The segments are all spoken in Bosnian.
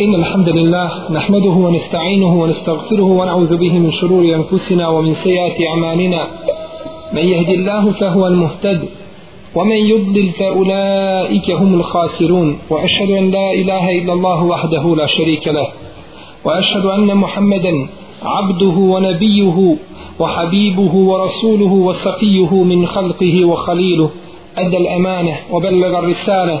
إن الحمد لله نحمده ونستعينه ونستغفره ونعوذ به من شرور أنفسنا ومن سيئات أعمالنا. من يهد الله فهو المهتد ومن يضلل فأولئك هم الخاسرون. وأشهد أن لا إله إلا الله وحده لا شريك له وأشهد أن محمدا عبده ونبيه وحبيبه ورسوله وصفيه من خلقه وخليله أدى الأمانة وبلغ الرسالة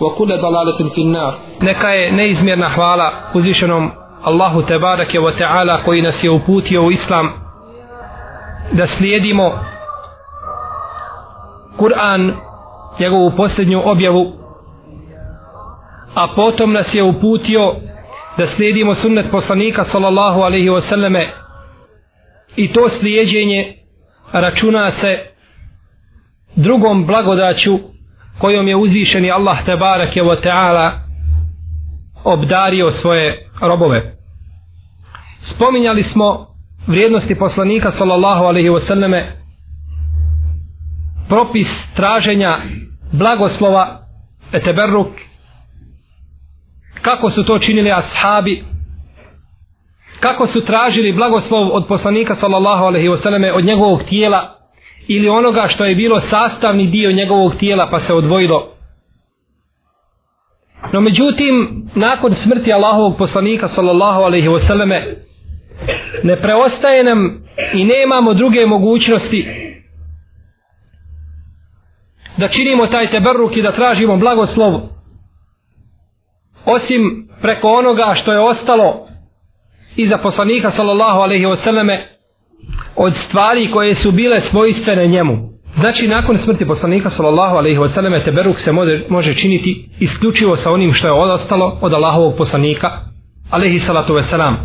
wa kulli dalalatin fi an-nar neka je neizmjerna hvala uzvišenom Allahu te ve taala koji nas je uputio u islam da slijedimo Kur'an njegovu posljednju objavu a potom nas je uputio da slijedimo sunnet poslanika sallallahu alaihi wasallame i to slijedjenje računa se drugom blagodaću kojom je uzvišeni Allah tebareke ve wa ta'ala obdario svoje robove. Spominjali smo vrijednosti poslanika sallallahu alaihi wa sallame propis traženja blagoslova eteberruk kako su to činili ashabi kako su tražili blagoslov od poslanika sallallahu alaihi wa sallame od njegovog tijela ili onoga što je bilo sastavni dio njegovog tijela pa se odvojilo. No međutim, nakon smrti Allahovog poslanika sallallahu alaihi wasallame, ne preostaje nam i nemamo druge mogućnosti da činimo taj teberruk i da tražimo blagoslov osim preko onoga što je ostalo iza poslanika sallallahu alaihi wasallame od stvari koje su bile svojstvene njemu. Znači, nakon smrti poslanika sallallahu alaihi wa sallam, teberuk se može, može činiti isključivo sa onim što je ostalo od Allahovog poslanika, alaihi salatu wa selam.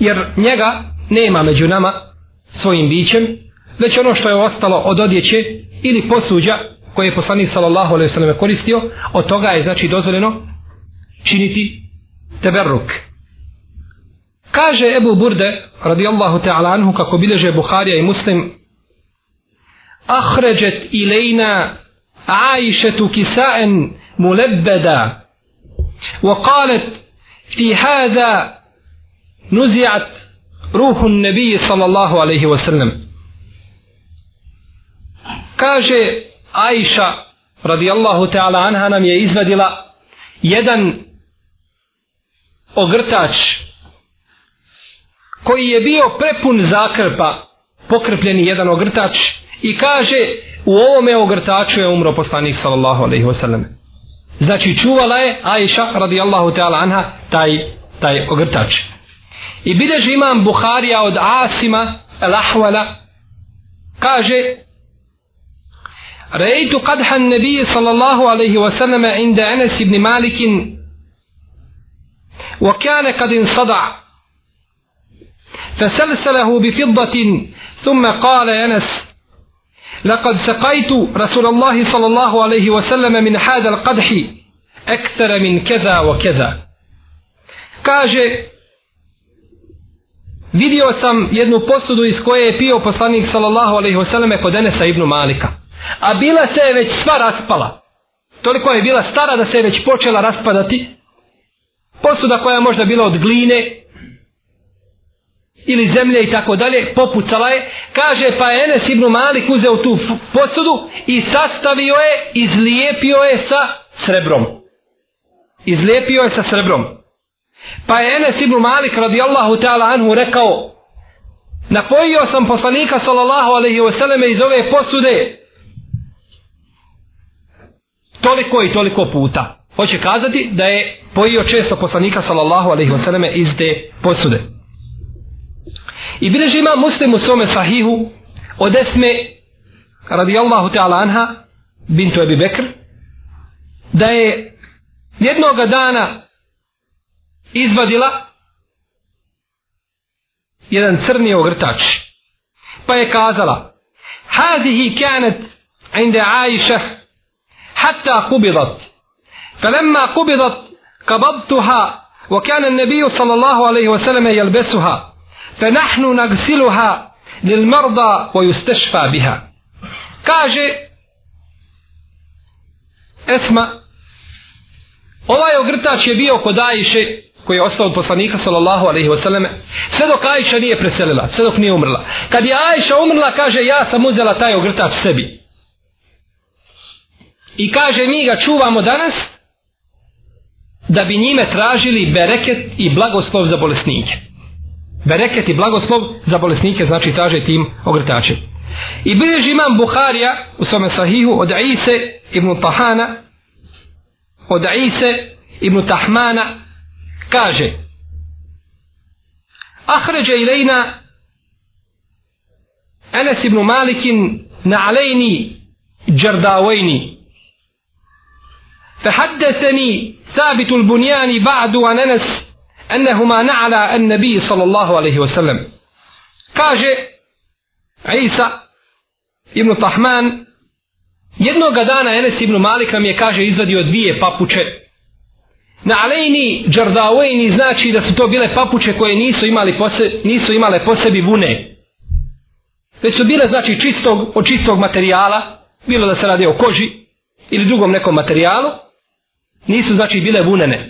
Jer njega nema među nama svojim bićem, već ono što je ostalo od odjeće ili posuđa koje je poslanik sallallahu alaihi wa sallam koristio, od toga je znači dozvoljeno činiti teberuk. Kaže Ebu Burde, radijallahu ta'ala anhu, kako bileže Buharija i Muslim, Ahređet ilejna عائشة كساء ملبدا وقالت في هذا نزعت روح النبي صلى الله عليه وسلم kaže Aisha radijallahu ta'ala anha nam je izvadila jedan ogrtač koji je bio prepun zakrpa, pokrpljeni jedan ogrtač i kaže u ovome ogrtaču je umro poslanik sallallahu alaihi wasallam. Znači čuvala je Aisha radijallahu ta'ala anha taj, taj ogrtač. I bideži imam Buharija od Asima al-Ahvala kaže رأيت قدح النبي صلى الله عليه وسلم عند أنس بن مالك وكان قد انصدع فسلسله بفضة ثم قال ينس لقد سقيت رسول الله صلى الله عليه وسلم من هذا القدح أكثر من كذا وكذا kaže vidio sam jednu posudu iz koje je pio poslanik sallallahu alejhi ve selleme kod Enesa ibn Malika a bila se je već sva raspala toliko je bila stara da se je već počela raspadati posuda koja je možda bila od gline ili zemlje i tako dalje, popucala je, kaže pa je Enes ibn Malik uzeo tu posudu i sastavio je, izlijepio je sa srebrom. Izlijepio je sa srebrom. Pa je Enes ibn Malik radijallahu ta'ala anhu rekao napojio sam poslanika sallallahu alaihi wasallam iz ove posude toliko i toliko puta. Hoće kazati da je pojio često poslanika sallallahu alaihi wasallam iz te posude. I bileži ima muslim u svome sahihu od esme radijallahu ta'ala anha bintu Ebi Bekr da je jednoga dana izvadila jedan crni ogrtač pa je kazala هذه كانت عند عائشة حتى قبضت فلما قبضت قبضتها وكان النبي صلى الله عليه وسلم يلبسها فنحن نغسلها للمرضى ويستشفى بها kaže Esma ovaj ogrtač je bio kod Ajše koji je ostao od poslanika sallallahu alaihi wasallam sve dok Ajša nije preselila sve dok nije umrla kad je Ajša umrla kaže ja sam uzela taj ogrtač sebi i kaže mi ga čuvamo danas da bi njime tražili bereket i blagoslov za bolesnike bereket i blagoslov za bolesnike znači traže tim ogrtačem i bilježi imam Buharija u svome sahihu od Ise ibn Tahana od Ise ibn Tahmana kaže ahređe ilajna Enes ibn Malikin na alejni džardavajni فحدثني ثابت البنيان بعد عن انس انهما نعلى النبي صلى الله عليه وسلم كاجي عيسى ابن طحمان jednog dana Enes ibn Malika mi je kaže izvadio dvije papuče na alejni džardavojni znači da su to bile papuče koje nisu imali pose, nisu imale po sebi vune već su bile znači čistog, od čistog materijala bilo da se radi o koži ili drugom nekom materijalu nisu znači bile vunene.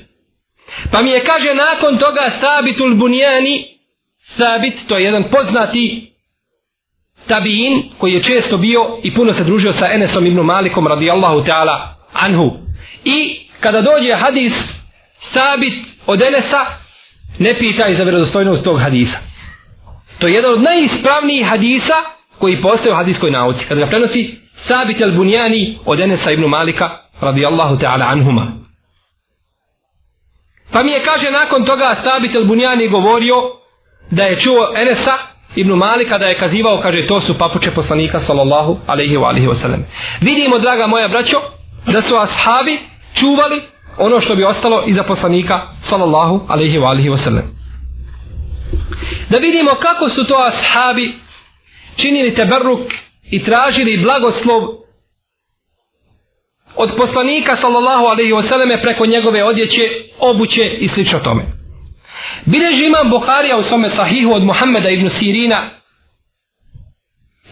Pa mi je kaže nakon toga Sabitul Bunjani, Sabit, to je jedan poznati tabiin koji je često bio i puno se družio sa Enesom ibn Malikom radijallahu ta'ala anhu. I kada dođe hadis Sabit od Enesa, ne pitaj za vjerozostojnost tog hadisa. To je jedan od najispravnijih hadisa koji postoje u hadiskoj nauci. Kada ga prenosi Sabit al-Bunjani od Enesa ibn Malika radijallahu ta'ala anhuma. Pa mi je kaže nakon toga Sabit el Bunjani govorio da je čuo Enesa ibn Malika da je kazivao, kaže to su papuče poslanika sallallahu alaihi wa alaihi wa. Vidimo, draga moja braćo, da su ashabi čuvali ono što bi ostalo iza poslanika sallallahu alaihi wa alaihi wa. Da vidimo kako su to ashabi činili teberruk i tražili blagoslov od poslanika sallallahu alaihi wasallam preko njegove odjeće, obuće i slično tome. Bileži imam Bukharija u svome sahihu od Muhammeda ibn Sirina,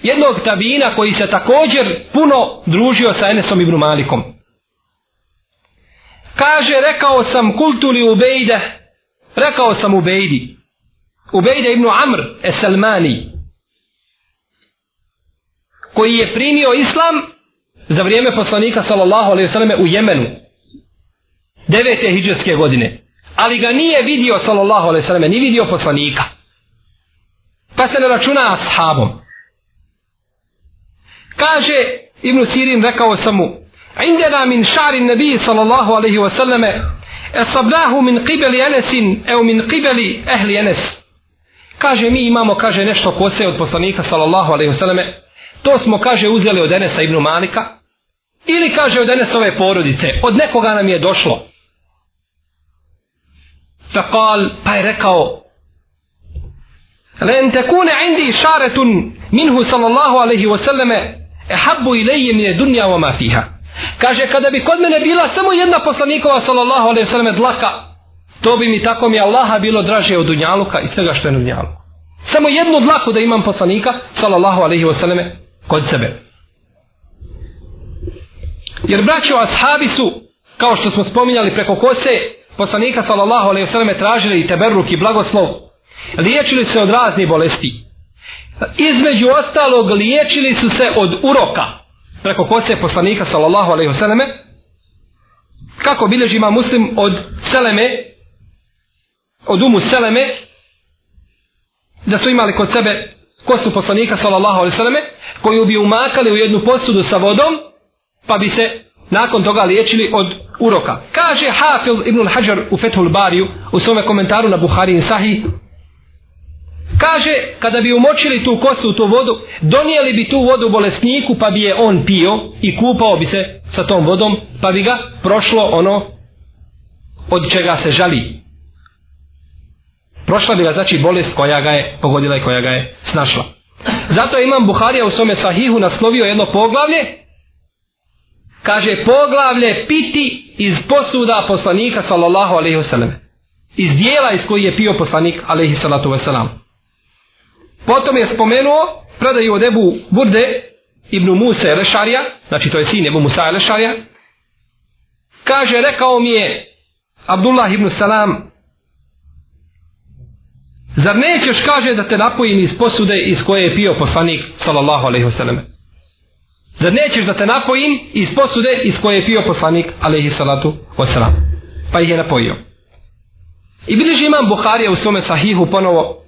jednog tabina koji se također puno družio sa Enesom ibn Malikom. Kaže, rekao sam kultuli Ubejde, rekao sam Ubejdi, Ubejde ibn Amr Eselmani, koji je primio islam za vrijeme poslanika sallallahu alejhi ve selleme u Jemenu. Devete hidžetske godine. Ali ga nije vidio sallallahu alejhi ve selleme, ni vidio poslanika. Pa se ne računa ashabom. Kaže Ibn Sirin rekao sam mu عندنا من شعر النبي صلى الله عليه وسلم اصبناه من قبل انس او من قبل اهل انس kaže mi imamo kaže nešto kose od poslanika sallallahu alejhi ve selleme to smo kaže uzeli od Enesa ibn Malika Ili kaže od ove porodice, od nekoga nam je došlo. Fakal, pa je rekao, Len tekune indi šaretun minhu sallallahu alaihi wasallame ehabbu ilaije mine dunja wa ma fiha. Kaže, kada bi kod mene bila samo jedna poslanikova sallallahu alaihi wasallame dlaka, to bi mi tako mi Allaha bilo draže od dunjaluka i svega što je na dunjaluku. Samo jednu dlaku da imam poslanika sallallahu alaihi wasallame kod sebe. Jer braćo ashabi su, kao što smo spominjali preko kose, poslanika sallallahu alaihi wasallam tražili i teberruk i blagoslov, liječili se od raznih bolesti. Između ostalog liječili su se od uroka preko kose poslanika sallallahu alaihi wasallam kako bilježi ima muslim od Seleme od umu Seleme da su imali kod sebe kosu poslanika sallallahu alaihi sallame koju bi umakali u jednu posudu sa vodom pa bi se nakon toga liječili od uroka. Kaže Hafil ibn al-Hajar u Fethul Bariju u svome komentaru na Buhari i Sahih Kaže, kada bi umočili tu kosu u tu vodu, donijeli bi tu vodu bolesniku, pa bi je on pio i kupao bi se sa tom vodom, pa bi ga prošlo ono od čega se žali. Prošla bi ga, znači, bolest koja ga je pogodila i koja ga je snašla. Zato imam Buharija u svome sahihu naslovio jedno poglavlje, kaže poglavlje piti iz posuda poslanika sallallahu alaihi wasallam. Iz dijela iz koji je pio poslanik alaihi salatu wasallam. Potom je spomenuo predaju od Ebu Burde ibn Musa Elešarija, znači to je sin Ebu Musa Elešarija, kaže, rekao mi je Abdullah ibn Salam, zar nećeš, kaže, da te napojim iz posude iz koje je pio poslanik, sallallahu alaihi wasallam. Zar nećeš da te napojim iz posude iz koje je pio poslanik, alaihi salatu wasallam. Pa ih je napojio. I biliži imam Buharija u svome sahihu ponovo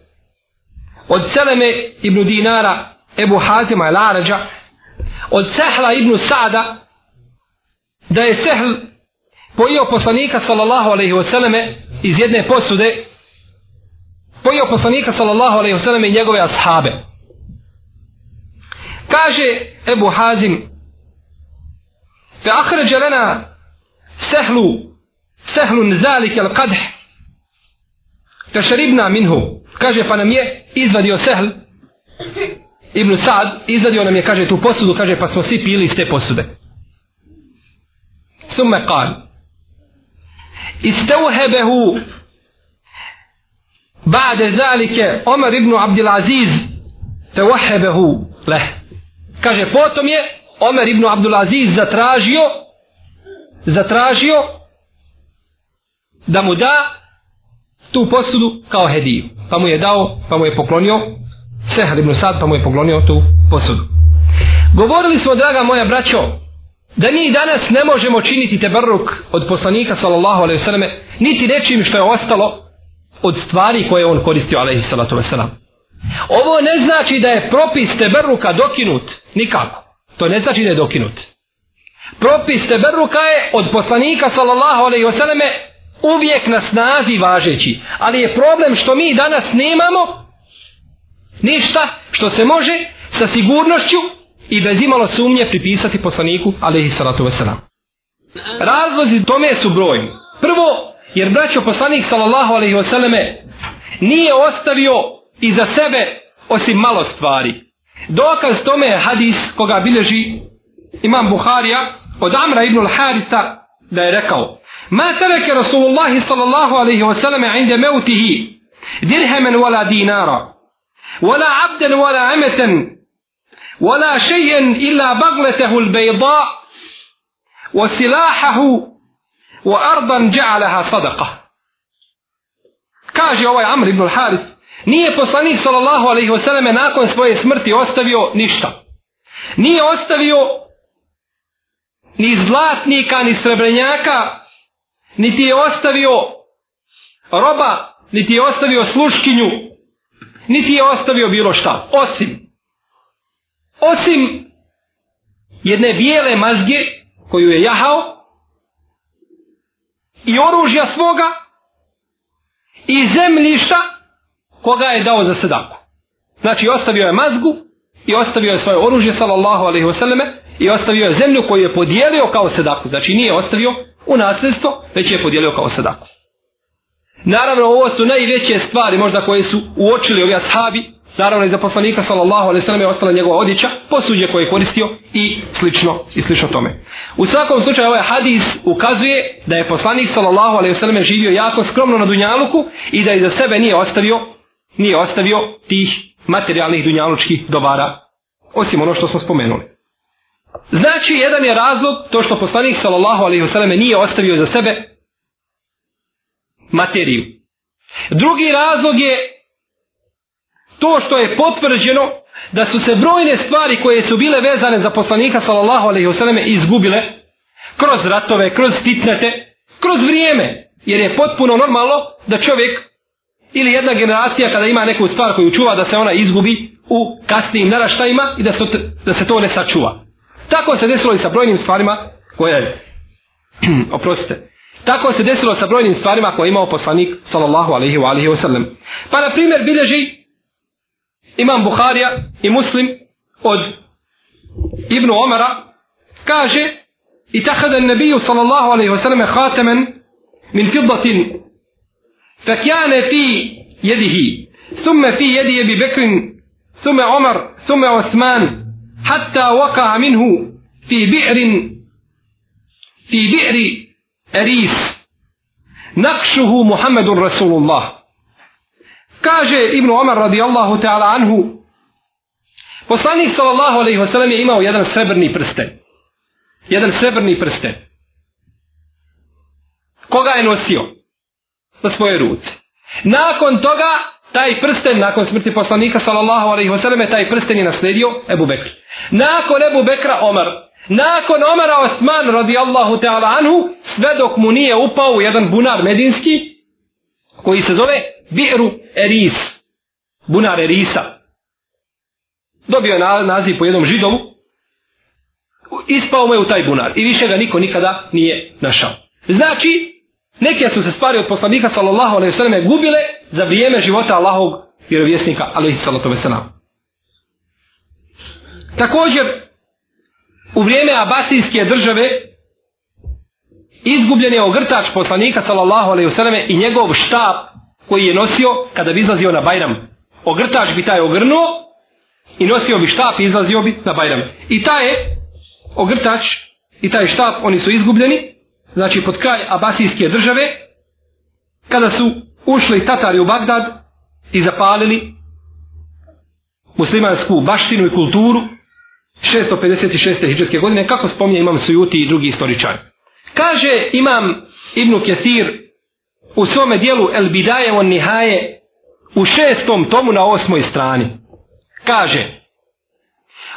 od Seleme ibn Dinara, Ebu Hazima i Larađa, od Sehla ibn Sada, da je Sehl pojio poslanika sallallahu alaihi wasallame iz jedne posude, pojio poslanika sallallahu alaihi wa sallame i njegove ashabe. Kaže Ebu Hazim, fe ahređe lena sehlu, sehlu nzalike al qadh, fe šeribna minhu, kaže pa nam je izvadio Sehl Ibn Sad izvadio nam je kaže tu posudu kaže pa smo svi pili iz te posude summe kal istauhebehu ba'de zalike Omer ibn Abdulaziz teuhebehu leh kaže potom je Omer ibn Abdulaziz zatražio zatražio da mu da tu posudu kao hediju pa mu je dao, pa mu je poklonio Sehar ibn Sad, pa mu je poklonio tu posudu. Govorili smo, draga moja braćo, da mi danas ne možemo činiti tebrruk od poslanika sallallahu alaihi selleme niti nečim što je ostalo od stvari koje on koristio alaihi salatu wasalam. Ovo ne znači da je propis tebrruka dokinut, nikako. To ne znači da je dokinut. Propis tebrruka je od poslanika sallallahu alaihi wasallam uvijek na snazi važeći. Ali je problem što mi danas nemamo ništa što se može sa sigurnošću i bez imalo sumnje pripisati poslaniku, alaihi salatu wasalam. Razlozi tome su brojni. Prvo, jer braćo poslanik sallallahu alaihi wasalame nije ostavio iza sebe osim malo stvari. Dokaz tome je hadis koga bilježi imam Buharija od Amra ibn al-Harita da je rekao ما ترك رسول الله صلى الله عليه وسلم عند موته درهما ولا دينارا ولا عبدا ولا أمة ولا شيئا إلا بغلته البيضاء وسلاحه wa ardan ja'alaha sadaqa. Kaže ovaj Amr ibn al-Haris, nije poslanik sallallahu alejhi ve selleme nakon svoje smrti ostavio ništa. Nije ostavio ni zlatnika, ni srebrenjaka, niti je ostavio roba, niti je ostavio sluškinju, niti je ostavio bilo šta, osim osim jedne bijele mazge koju je jahao i oružja svoga i zemljišta koga je dao za sedaku. Znači ostavio je mazgu i ostavio je svoje oružje sallallahu alaihi wasallame i ostavio je zemlju koju je podijelio kao sedaku. Znači nije ostavio u nasljedstvo, već je podijelio kao sadaku. Naravno, ovo su najveće stvari možda koje su uočili ovi ashabi, naravno i za poslanika sallallahu alejhi ve je ostala njegova odjeća, posuđe koje je koristio i slično, i slično tome. U svakom slučaju ovaj hadis ukazuje da je poslanik sallallahu alejhi ve selleme živio jako skromno na Dunjaluku i da je za sebe nije ostavio, nije ostavio tih materijalnih dunjalučkih dobara, osim ono što smo spomenuli. Znači, jedan je razlog to što poslanik sallallahu alejhi ve selleme nije ostavio za sebe materiju. Drugi razlog je to što je potvrđeno da su se brojne stvari koje su bile vezane za poslanika sallallahu alejhi ve selleme izgubile kroz ratove, kroz fitnete, kroz vrijeme. Jer je potpuno normalno da čovjek ili jedna generacija kada ima neku stvar koju čuva da se ona izgubi u kasnijim naraštajima i da se, da se to ne sačuva. Tako se desilo i sa brojnim stvarima koje, oprostite, tako se desilo sa brojnim stvarima koje je imao poslanik sallallahu alaihi wa alaihi wa sallam. Pa na primjer bilježi imam Buharija i Muslim od Ibnu Omara kaže i tahada nabiju sallallahu alaihi wa sallam khataman min fiddatin فكان في يده ثم في يد أبي بكر ثم عمر ثم عثمان حتى وقع منه في بئر في بئر أريس نقشه محمد رسول الله kaže Ibn Omar radijallahu ta'ala anhu poslanik sallallahu alaihi wasallam je imao jedan srebrni prsten. Jedan srebrni prsten. Koga je nosio? Na svoje ruci. Nakon toga taj prsten nakon smrti poslanika sallallahu alaihi wasallam taj prsten je nasledio Ebu Bekr nakon Ebu Bekra Omar. Nakon Omara Osman radijallahu ta'ala anhu sve dok mu nije upao u jedan bunar medinski koji se zove Bi'ru Eris. Bunar Erisa. Dobio je naziv po jednom židovu. Ispao mu je u taj bunar. I više ga niko nikada nije našao. Znači, neke su se stvari od poslanika sallallahu alaihi sallam gubile za vrijeme života Allahovog vjerovjesnika alaihi sallatu wasallam. Također, u vrijeme Abasijske države izgubljen je ogrtač poslanika sallallahu alejhi ve selleme i njegov štab koji je nosio kada bi izlazio na Bajram. Ogrtač bi taj ogrnuo i nosio bi štap i izlazio bi na Bajram. I taj je ogrtač i taj štap, oni su izgubljeni, znači pod kraj Abasijske države, kada su ušli Tatari u Bagdad i zapalili muslimansku baštinu i kulturu 656. hijđarske godine, kako spominje imam Sujuti i drugi istoričari. Kaže imam Ibnu Kesir u svome dijelu El Bidaje on Nihaje u šestom tomu na osmoj strani. Kaže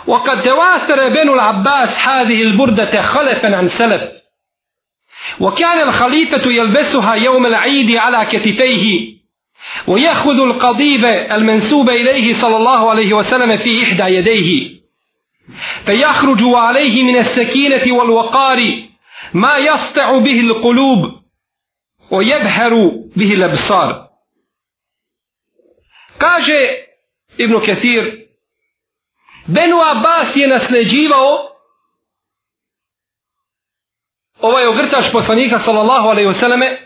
وقد تواتر بنو العباس هذه البردة خلفا عن سلف وكان الخليفة يلبسها يوم العيد على كتفيه ويأخذ القضيب المنسوب إليه صلى الله عليه وسلم في إحدى يديه فيخرج عليه من السكينة والوقار ma jasta'u bihi l'kulub, o jebheru bihi l'absar. Kaže Ibnu Ketir, Benu Abbas je nasleđivao ovaj ogrtač poslanika sallallahu alaihi vseleme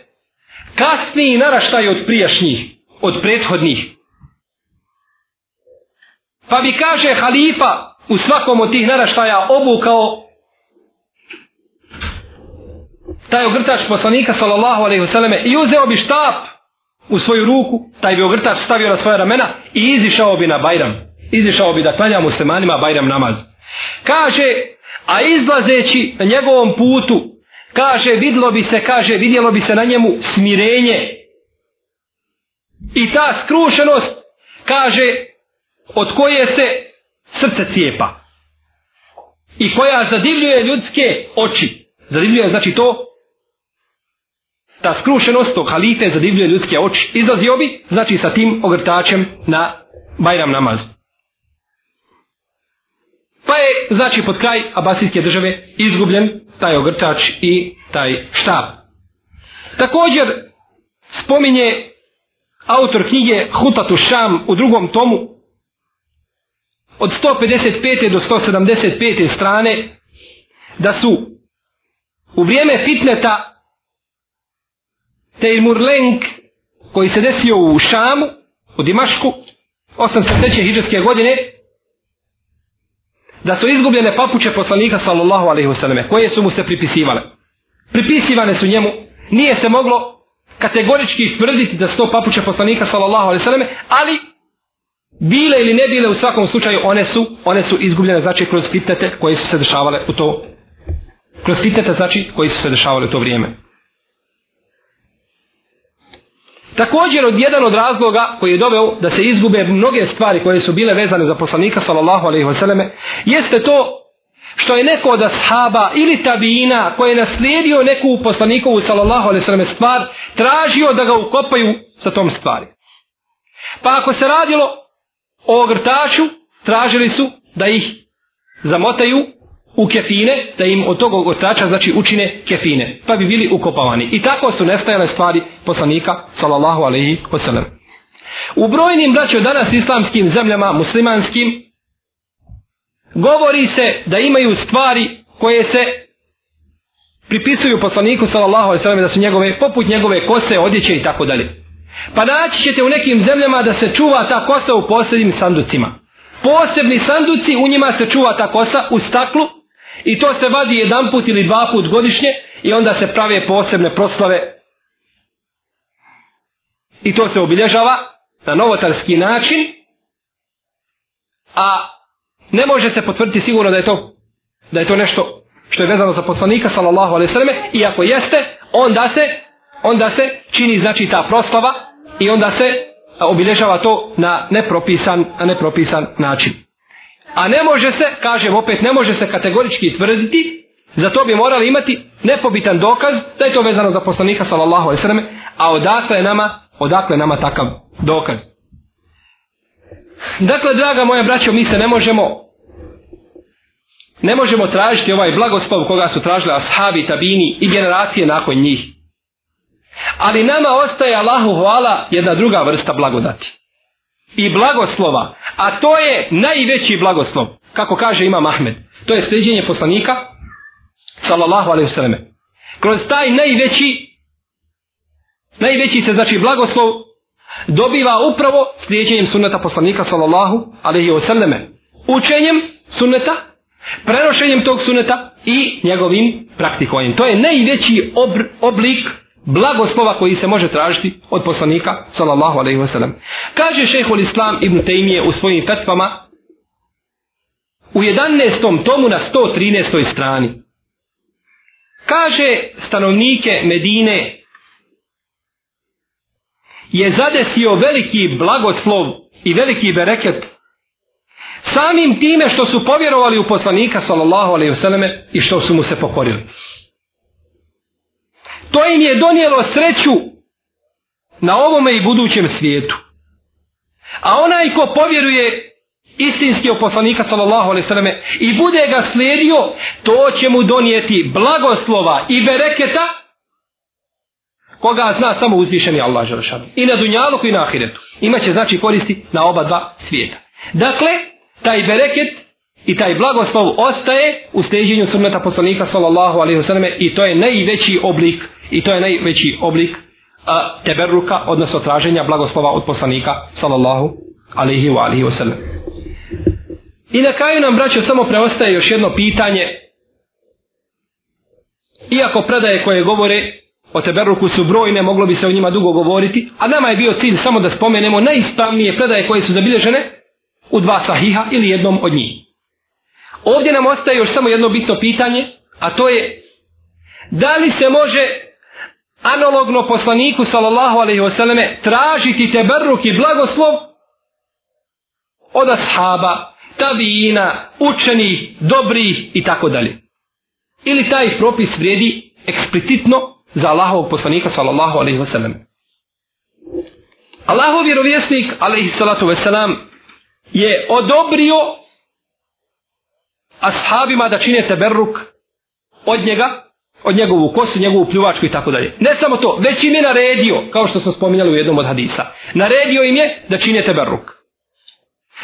kasniji naraštaj od prijašnjih, od prethodnih. Pa bi kaže halifa u svakom od tih naraštaja obukao taj ogrtač poslanika sallallahu alejhi ve selleme i uzeo bi štap u svoju ruku, taj bi ogrtač stavio na svoja ramena i izišao bi na Bajram. Izišao bi da klanja muslimanima Bajram namaz. Kaže, a izlazeći na njegovom putu, kaže, vidlo bi se, kaže, vidjelo bi se na njemu smirenje. I ta skrušenost, kaže, od koje se srce cijepa. I koja zadivljuje ljudske oči. Zadivljuje, znači to, ta skrušenost tog halite zadivljuje ljudske oči. Izlazio bi, znači sa tim ogrtačem na Bajram namaz. Pa je, znači, pod kraj Abasijske države izgubljen taj ogrtač i taj štab. Također, spominje autor knjige Hutatu Šam u drugom tomu od 155. do 175. strane da su u vrijeme fitneta Tejmur Lenk koji se desio u Šamu, u Dimašku, 803. hijđarske godine, da su izgubljene papuče poslanika sallallahu alaihi wasallam, koje su mu se pripisivale. Pripisivane su njemu, nije se moglo kategorički tvrditi da su to papuče poslanika sallallahu alaihi wasallam, ali bile ili ne bile u svakom slučaju, one su, one su izgubljene, znači kroz fitnete koje su se dešavale u to, kroz fitnete, znači koji su se dešavale u to vrijeme. Također od jedan od razloga koji je doveo da se izgube mnoge stvari koje su bile vezane za poslanika sallallahu alejhi ve selleme jeste to što je neko od ashaba ili tabina koji je naslijedio neku poslanikovu sallallahu alejhi ve selleme stvar tražio da ga ukopaju sa tom stvari. Pa ako se radilo o ogrtaču, tražili su da ih zamotaju u kefine, da im od tog ogrtača znači učine kefine, pa bi bili ukopavani. I tako su nestajale stvari poslanika, sallallahu alaihi wasallam. U brojnim, braćo, danas islamskim zemljama, muslimanskim, govori se da imaju stvari koje se pripisuju poslaniku sallallahu alejhi ve sellem da su njegove poput njegove kose, odjeće i tako dalje. Pa naći ćete u nekim zemljama da se čuva ta kosa u posebnim sanducima. Posebni sanduci, u njima se čuva ta kosa u staklu i to se vadi jedan put ili dva put godišnje i onda se prave posebne proslave. I to se obilježava na novotarski način. A ne može se potvrditi sigurno da je to da je to nešto što je vezano za poslanika sallallahu alejhi ve selleme i ako jeste onda se onda se čini znači ta proslava i onda se obilježava to na nepropisan na nepropisan način a ne može se kažem opet ne može se kategorički tvrditi za to bi morali imati nepobitan dokaz da je to vezano za poslanika sallallahu alejhi ve selleme a odakle je nama odakle nama takav dokaz Dakle, draga moja braćo, mi se ne možemo ne možemo tražiti ovaj blagoslov koga su tražili ashabi, tabini i generacije nakon njih. Ali nama ostaje Allahu hvala jedna druga vrsta blagodati. I blagoslova. A to je najveći blagoslov. Kako kaže Imam Ahmed. To je sljeđenje poslanika. Sallallahu alaihi vseleme. Kroz taj najveći najveći se znači blagoslov dobiva upravo sljeđenjem sunneta poslanika sallallahu alaihi vseleme. Učenjem sunneta prenošenjem tog sunneta i njegovim praktikovanjem. To je najveći obr, oblik blagoslova koji se može tražiti od poslanika sallallahu alejhi ve sellem. Kaže šejhul Islam Ibn Taymije u svojim fetvama u 11. tomu na 113. strani. Kaže stanovnike Medine je zadesio veliki blagoslov i veliki bereket samim time što su povjerovali u poslanika sallallahu alejhi ve selleme i što su mu se pokorili. To im je donijelo sreću na ovome i budućem svijetu. A onaj ko povjeruje istinski u poslanika sallallahu alejhi ve selleme i bude ga slijedio, to će mu donijeti blagoslova i bereketa koga zna samo uzvišeni Allah dželle I na dunjalu i na ahiretu. Imaće znači koristi na oba dva svijeta. Dakle, taj bereket i taj blagoslov ostaje u steđenju sunneta poslanika sallallahu alaihi wasallam i to je najveći oblik i to je najveći oblik a, teberruka, odnosno traženja blagoslova od poslanika sallallahu alaihi wa alaihi wasallam. I na kraju nam, braćo, samo preostaje još jedno pitanje. Iako predaje koje govore o teberruku su brojne, moglo bi se o njima dugo govoriti, a nama je bio cilj samo da spomenemo najispravnije predaje koje su zabilježene u dva sahiha ili jednom od njih. Ovdje nam ostaje još samo jedno bitno pitanje, a to je da li se može analogno poslaniku sallallahu alejhi ve selleme tražiti teberruk i blagoslov od ashaba, tabiina, učenih, dobrih i tako dalje. Ili taj propis vrijedi eksplicitno za Allahovog poslanika sallallahu alejhi ve selleme. Allahov vjerovjesnik alejhi salatu ve selam je odobrio ashabima da čine teberruk od njega, od njegovu kosu, njegovu pljuvačku i tako dalje. Ne samo to, već im je naredio, kao što smo spominjali u jednom od hadisa, naredio im je da čine teberruk.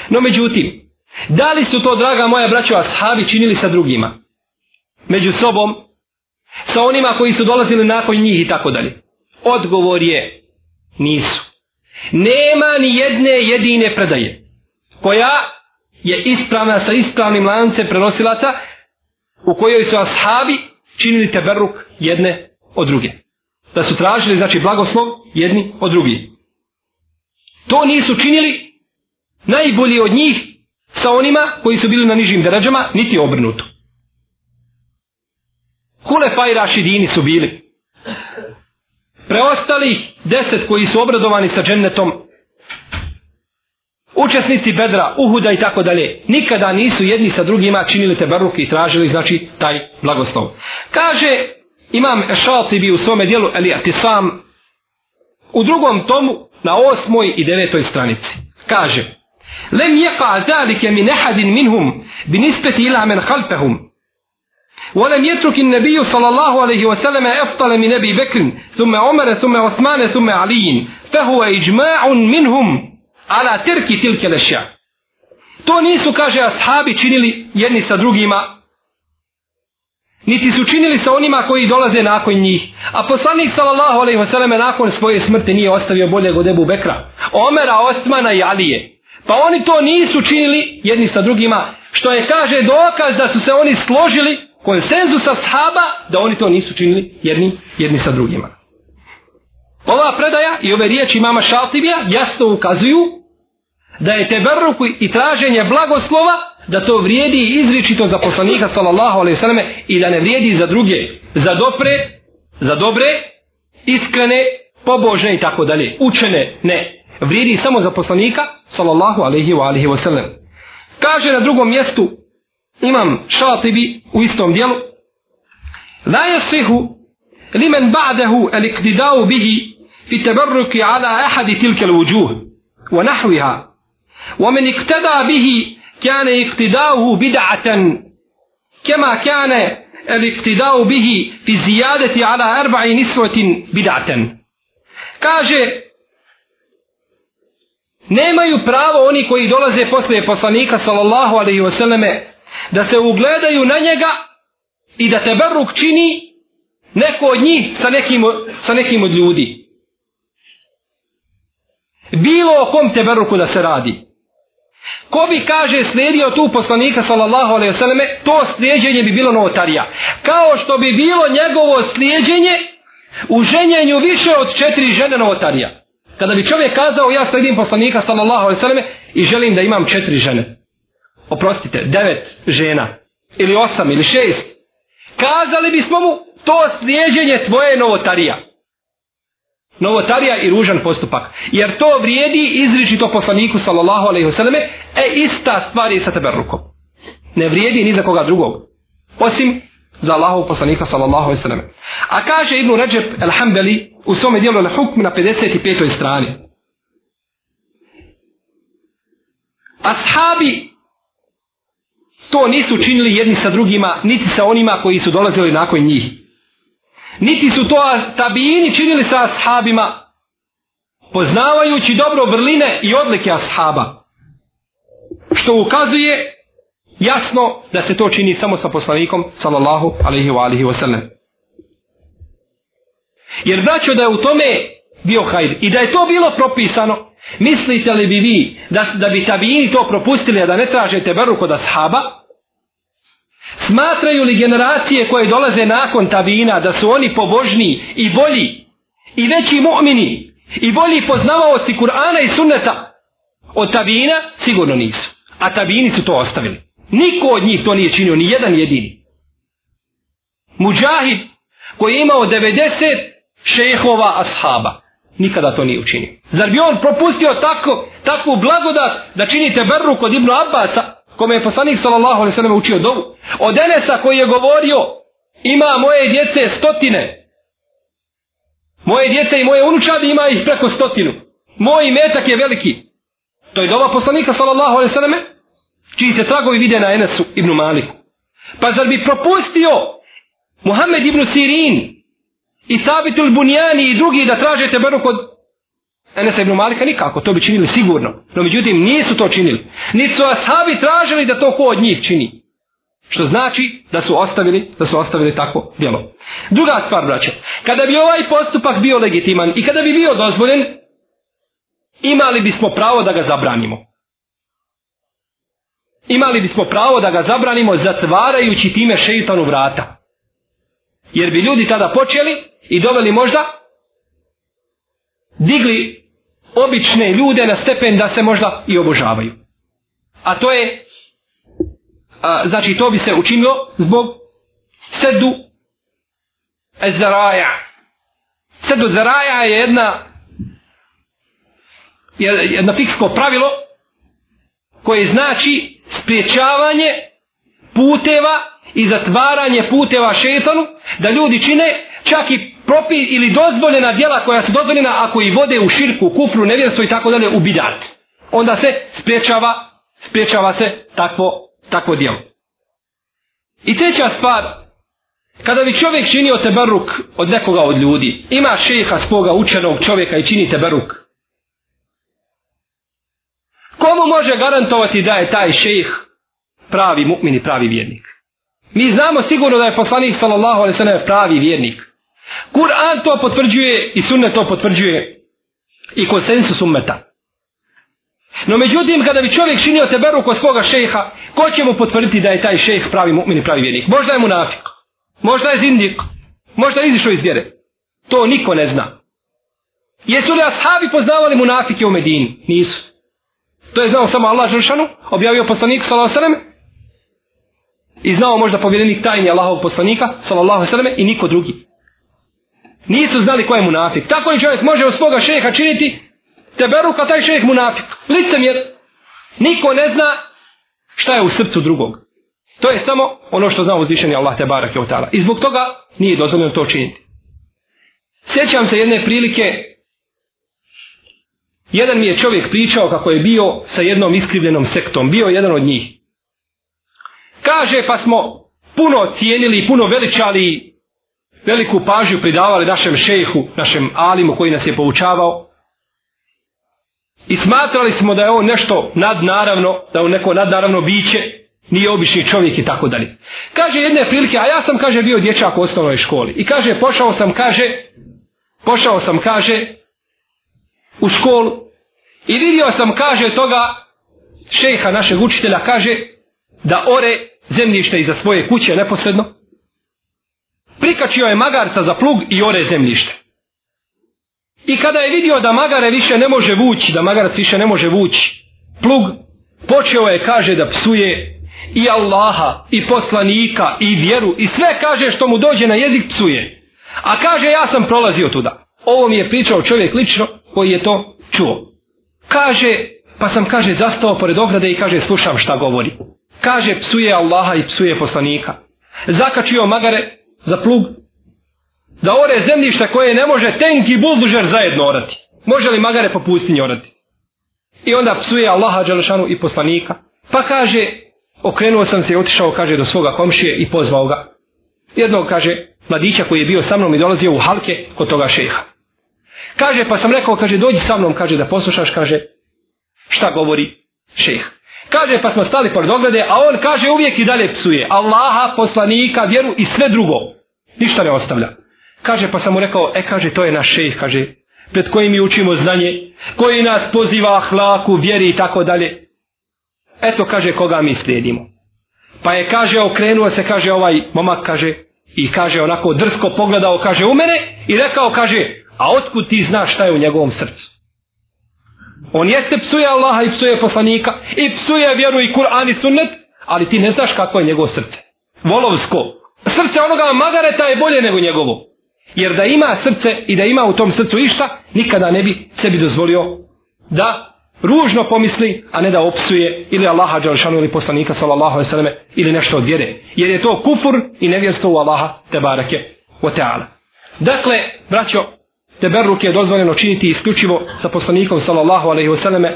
No međutim, da li su to, draga moja braćo, ashabi činili sa drugima? Među sobom, sa onima koji su dolazili nakon njih i tako dalje. Odgovor je, nisu. Nema ni jedne jedine predaje koja je ispravna sa ispravnim lancem prenosilaca u kojoj su ashabi činili teberuk jedne od druge. Da su tražili, znači, blagoslov jedni od drugih. To nisu činili najbolji od njih sa onima koji su bili na nižim deređama, niti obrnuto. Kule fajraši dini su bili. Preostali deset koji su obradovani sa džennetom učesnici bedra, uhuda i tako dalje, nikada nisu jedni sa drugima činili te baruke i tražili, znači, taj blagoslov. Kaže, imam Šaltibi u svome dijelu, ali ti sam, u drugom tomu, na osmoj i devetoj stranici. Kaže, lem jeqa zalike min ehadin minhum bi nispeti ila men halfehum. ولم يترك النبي صلى الله عليه وسلم أفضل من أبي بكر ثم عمر ثم عثمان ثم علي فهو إجماع منهم ala terki tilke lešja. To nisu, kaže, ashabi činili jedni sa drugima, niti su činili sa onima koji dolaze nakon njih. A poslanik sallallahu alaihi selleme nakon svoje smrti nije ostavio bolje god Ebu Bekra. Omera, Osmana i Alije. Pa oni to nisu činili jedni sa drugima, što je, kaže, dokaz da su se oni složili konsenzus ashaba da oni to nisu činili jedni, jedni sa drugima. Ova predaja i ove riječi mama Šaltibija jasno ukazuju da je teberruk i traženje blagoslova da to vrijedi izričito za poslanika sallallahu alejhi ve selleme i da ne vrijedi za druge, za dobre, za dobre, iskrene, pobožne i tako dalje. Učene, ne. Vrijedi samo za poslanika sallallahu alejhi ve alihi ve sellem. Kaže na drugom mjestu imam šatibi u istom dijelu la yasihu limen ba'dahu al-iqtida'u bihi fi tabarruki ala ahadi tilka al-wujuh wa nahwiha ومن اقتدى به كان اقتداؤه بدعة كما كان الاقتداء به في الزيادة على أربع نسوة بدعة niswatin kaže nemaju pravo oni koji dolaze posle poslanika sallallahu alejhi ve selleme da se ugledaju na njega i da te baruk čini neko od njih sa nekim, sa nekim od ljudi. Bilo o kom te baruku da se radi. Ko bi kaže slijedio tu poslanika sallallahu alaihi vseleme, to slijedženje bi bilo novotarija. Kao što bi bilo njegovo slijedženje u ženjenju više od četiri žene novotarija. Kada bi čovjek kazao ja slijedim poslanika sallallahu alaihi vseleme i želim da imam četiri žene oprostite, devet žena, ili osam, ili šest, kazali bismo mu, to slijeđenje tvoje novotarija. Novotarija i ružan postupak. Jer to vrijedi izričito poslaniku, sallallahu alejhi ve selleme e ista stvar je sa teberlukom. Ne vrijedi ni za koga drugog. Osim za Allahov poslanika, sallallahu alaihi wasallam. A kaže Ibnu Ređep, el-Hambeli, u svome dijelu El-Hukm na 55. strani. Ashabi to nisu činili jedni sa drugima, niti sa onima koji su dolazili nakon njih. Niti su to tabijini činili sa ashabima, poznavajući dobro vrline i odlike ashaba. Što ukazuje jasno da se to čini samo sa poslanikom, sallallahu alaihi wa alihi wa sallam. Jer braćo da je u tome bio hajr i da je to bilo propisano, mislite li bi vi da, da bi tabijini to propustili, a da ne tražete beru kod ashaba, Smatraju li generacije koje dolaze nakon tabina da su oni pobožni i bolji i veći mu'mini i bolji poznavaoci Kur'ana i sunneta od tabina? Sigurno nisu. A tabini su to ostavili. Niko od njih to nije činio, ni jedan jedini. Mujahid koji je imao 90 šehova ashaba. Nikada to nije učinio. Zar bi on propustio tako, takvu blagodat da činite berru kod Ibnu Abbasa kome je poslanik sallallahu alejhi ve sellem učio dovu. Od Enesa koji je govorio ima moje djece stotine. Moje djece i moje unučadi ima ih preko stotinu. Moj metak je veliki. To je dova poslanika sallallahu alejhi ve čiji se tragovi vide na Enesu ibn Maliku. Pa zar bi propustio Muhammed ibn Sirin i Sabitul Bunjani i drugi da tražete baru kod Enesa ibn Malika nikako, to bi činili sigurno. No međutim, nisu to činili. Niti su ashabi tražili da to ko od njih čini. Što znači da su ostavili, da su ostavili tako djelo. Druga stvar, braćo, Kada bi ovaj postupak bio legitiman i kada bi bio dozvoljen, imali bismo pravo da ga zabranimo. Imali bismo pravo da ga zabranimo zatvarajući time šeitanu vrata. Jer bi ljudi tada počeli i doveli možda digli obične ljude na stepen da se možda i obožavaju. A to je, a, znači to bi se učinilo zbog sedu zaraja. Sedu zaraja je jedna jedno fiksko pravilo koje znači spriječavanje puteva i zatvaranje puteva šetanu da ljudi čine čak i propi ili dozvoljena djela koja su dozvoljena ako i vode u širku, kufru, nevjerstvo i tako dalje u bidat. Onda se spriječava, spriječava se takvo, takvo djelo. I treća stvar, kada bi čovjek činio teberuk od nekoga od ljudi, ima šeha svoga učenog čovjeka i čini teberuk. Komu može garantovati da je taj šejh pravi mu'min i pravi vjernik? Mi znamo sigurno da je poslanik sallallahu alejhi ve sellem pravi vjernik. Kur'an to potvrđuje i sunnet to potvrđuje i konsensus ummeta. No međutim, kada bi čovjek činio teberu kod svoga šejha, ko će mu potvrditi da je taj šejh pravi mu'min i pravi vjernik? Možda je munafik, možda je zindik, možda je izišao iz vjere. To niko ne zna. Jesu li ashabi poznavali munafike u Medini? Nisu. To je znao samo Allah Žršanu, objavio poslanik sallallahu alejhi ve sellem i znao možda povjerenik tajni Allahovog poslanika sallallahu alejhi ve sellem i niko drugi. Nisu znali ko je munafik. Tako i čovjek može od svoga šeha činiti teberu kao taj šejh munafik. Licemjer. Niko ne zna šta je u srcu drugog. To je samo ono što zna uzvišeni Allah te barak je tala. I zbog toga nije dozvoljeno to činiti. Sjećam se jedne prilike Jedan mi je čovjek pričao kako je bio sa jednom iskrivljenom sektom. Bio jedan od njih. Kaže pa smo puno cijenili, i puno veličali, veliku pažnju pridavali našem šejhu, našem alimu koji nas je poučavao. I smatrali smo da je on nešto nadnaravno, da je on neko nadnaravno biće, nije obični čovjek i tako dalje. Kaže jedne prilike, a ja sam, kaže, bio dječak u osnovnoj školi. I kaže, pošao sam, kaže, pošao sam, kaže, u školu i vidio sam, kaže toga, šeha našeg učitelja, kaže da ore zemljište iza svoje kuće neposredno. Prikačio je magarca za plug i ore zemljište. I kada je vidio da magare više ne može vući, da magarac više ne može vući plug, počeo je, kaže, da psuje i Allaha, i poslanika, i vjeru, i sve kaže što mu dođe na jezik psuje. A kaže, ja sam prolazio tuda. Ovo mi je pričao čovjek lično koji je to čuo. Kaže, pa sam, kaže, zastao pored ograde i kaže, slušam šta govori. Kaže, psuje Allaha i psuje poslanika. Zakačio magare za plug, da ore zemljište koje ne može tenk i buldužer zajedno orati. Može li magare po pustinji orati? I onda psuje Allaha Đelešanu i poslanika. Pa kaže, okrenuo sam se i otišao, kaže, do svoga komšije i pozvao ga. Jednog, kaže, mladića koji je bio sa mnom i dolazio u halke kod toga šeha. Kaže, pa sam rekao, kaže, dođi sa mnom, kaže, da poslušaš, kaže, šta govori šeh. Kaže, pa smo stali pored ograde, a on kaže, uvijek i dalje psuje. Allaha, poslanika, vjeru i sve drugo. Ništa ne ostavlja. Kaže, pa sam mu rekao, e, kaže, to je naš šeh, kaže, pred kojim mi učimo znanje, koji nas poziva hlaku, vjeri i tako dalje. Eto, kaže, koga mi slijedimo. Pa je, kaže, okrenuo se, kaže, ovaj momak, kaže, i kaže, onako drsko pogledao, kaže, u mene, i rekao, kaže, A otkud ti znaš šta je u njegovom srcu? On jeste psuje Allaha i psuje poslanika i psuje vjeru i Kur'an i sunnet, ali ti ne znaš kako je njegovo srce. Volovsko. Srce onoga magareta je bolje nego njegovo. Jer da ima srce i da ima u tom srcu išta, nikada ne bi sebi dozvolio da ružno pomisli, a ne da opsuje ili Allaha Đalšanu ili poslanika sallallahu alaihi sallam ili nešto od vjere. Jer je to kufur i nevjerstvo u Allaha te barake o teala. Dakle, braćo, teberruk je dozvoljeno činiti isključivo sa poslanikom sallallahu alaihi wasallame,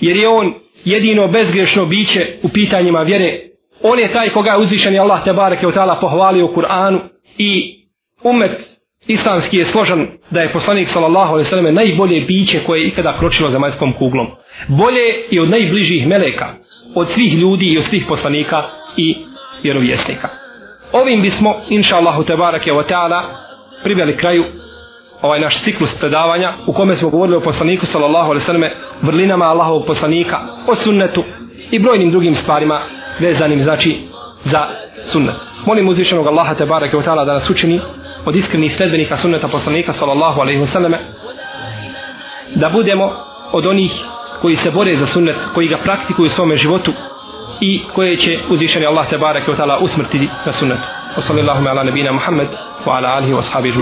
jer je on jedino bezgrešno biće u pitanjima vjere. On je taj koga je uzvišen Allah te bareke u ta'ala pohvalio u Kur'anu i umet islamski je složan da je poslanik sallallahu alaihi wasallam najbolje biće koje je ikada kročilo za majskom kuglom. Bolje i od najbližih meleka, od svih ljudi i od svih poslanika i vjerovjesnika. Ovim bismo, inša Allahu te u ta'ala, priveli kraju ovaj naš ciklus predavanja u kome smo govorili o poslaniku sallallahu alejhi ve selleme vrlinama Allahovog poslanika o sunnetu i brojnim drugim stvarima vezanim znači za sunnet molim uzvišenog Allaha te bareke ve taala da nas učini od iskrenih sledbenika sunneta poslanika sallallahu alejhi ve selleme da budemo od onih koji se bore za sunnet koji ga praktikuju u svom životu i koje će uzvišeni Allah te bareke ve taala usmrtiti na sunnetu. Wa sallallahu ala nabina Muhammad wa ala alihi wa ashabihi.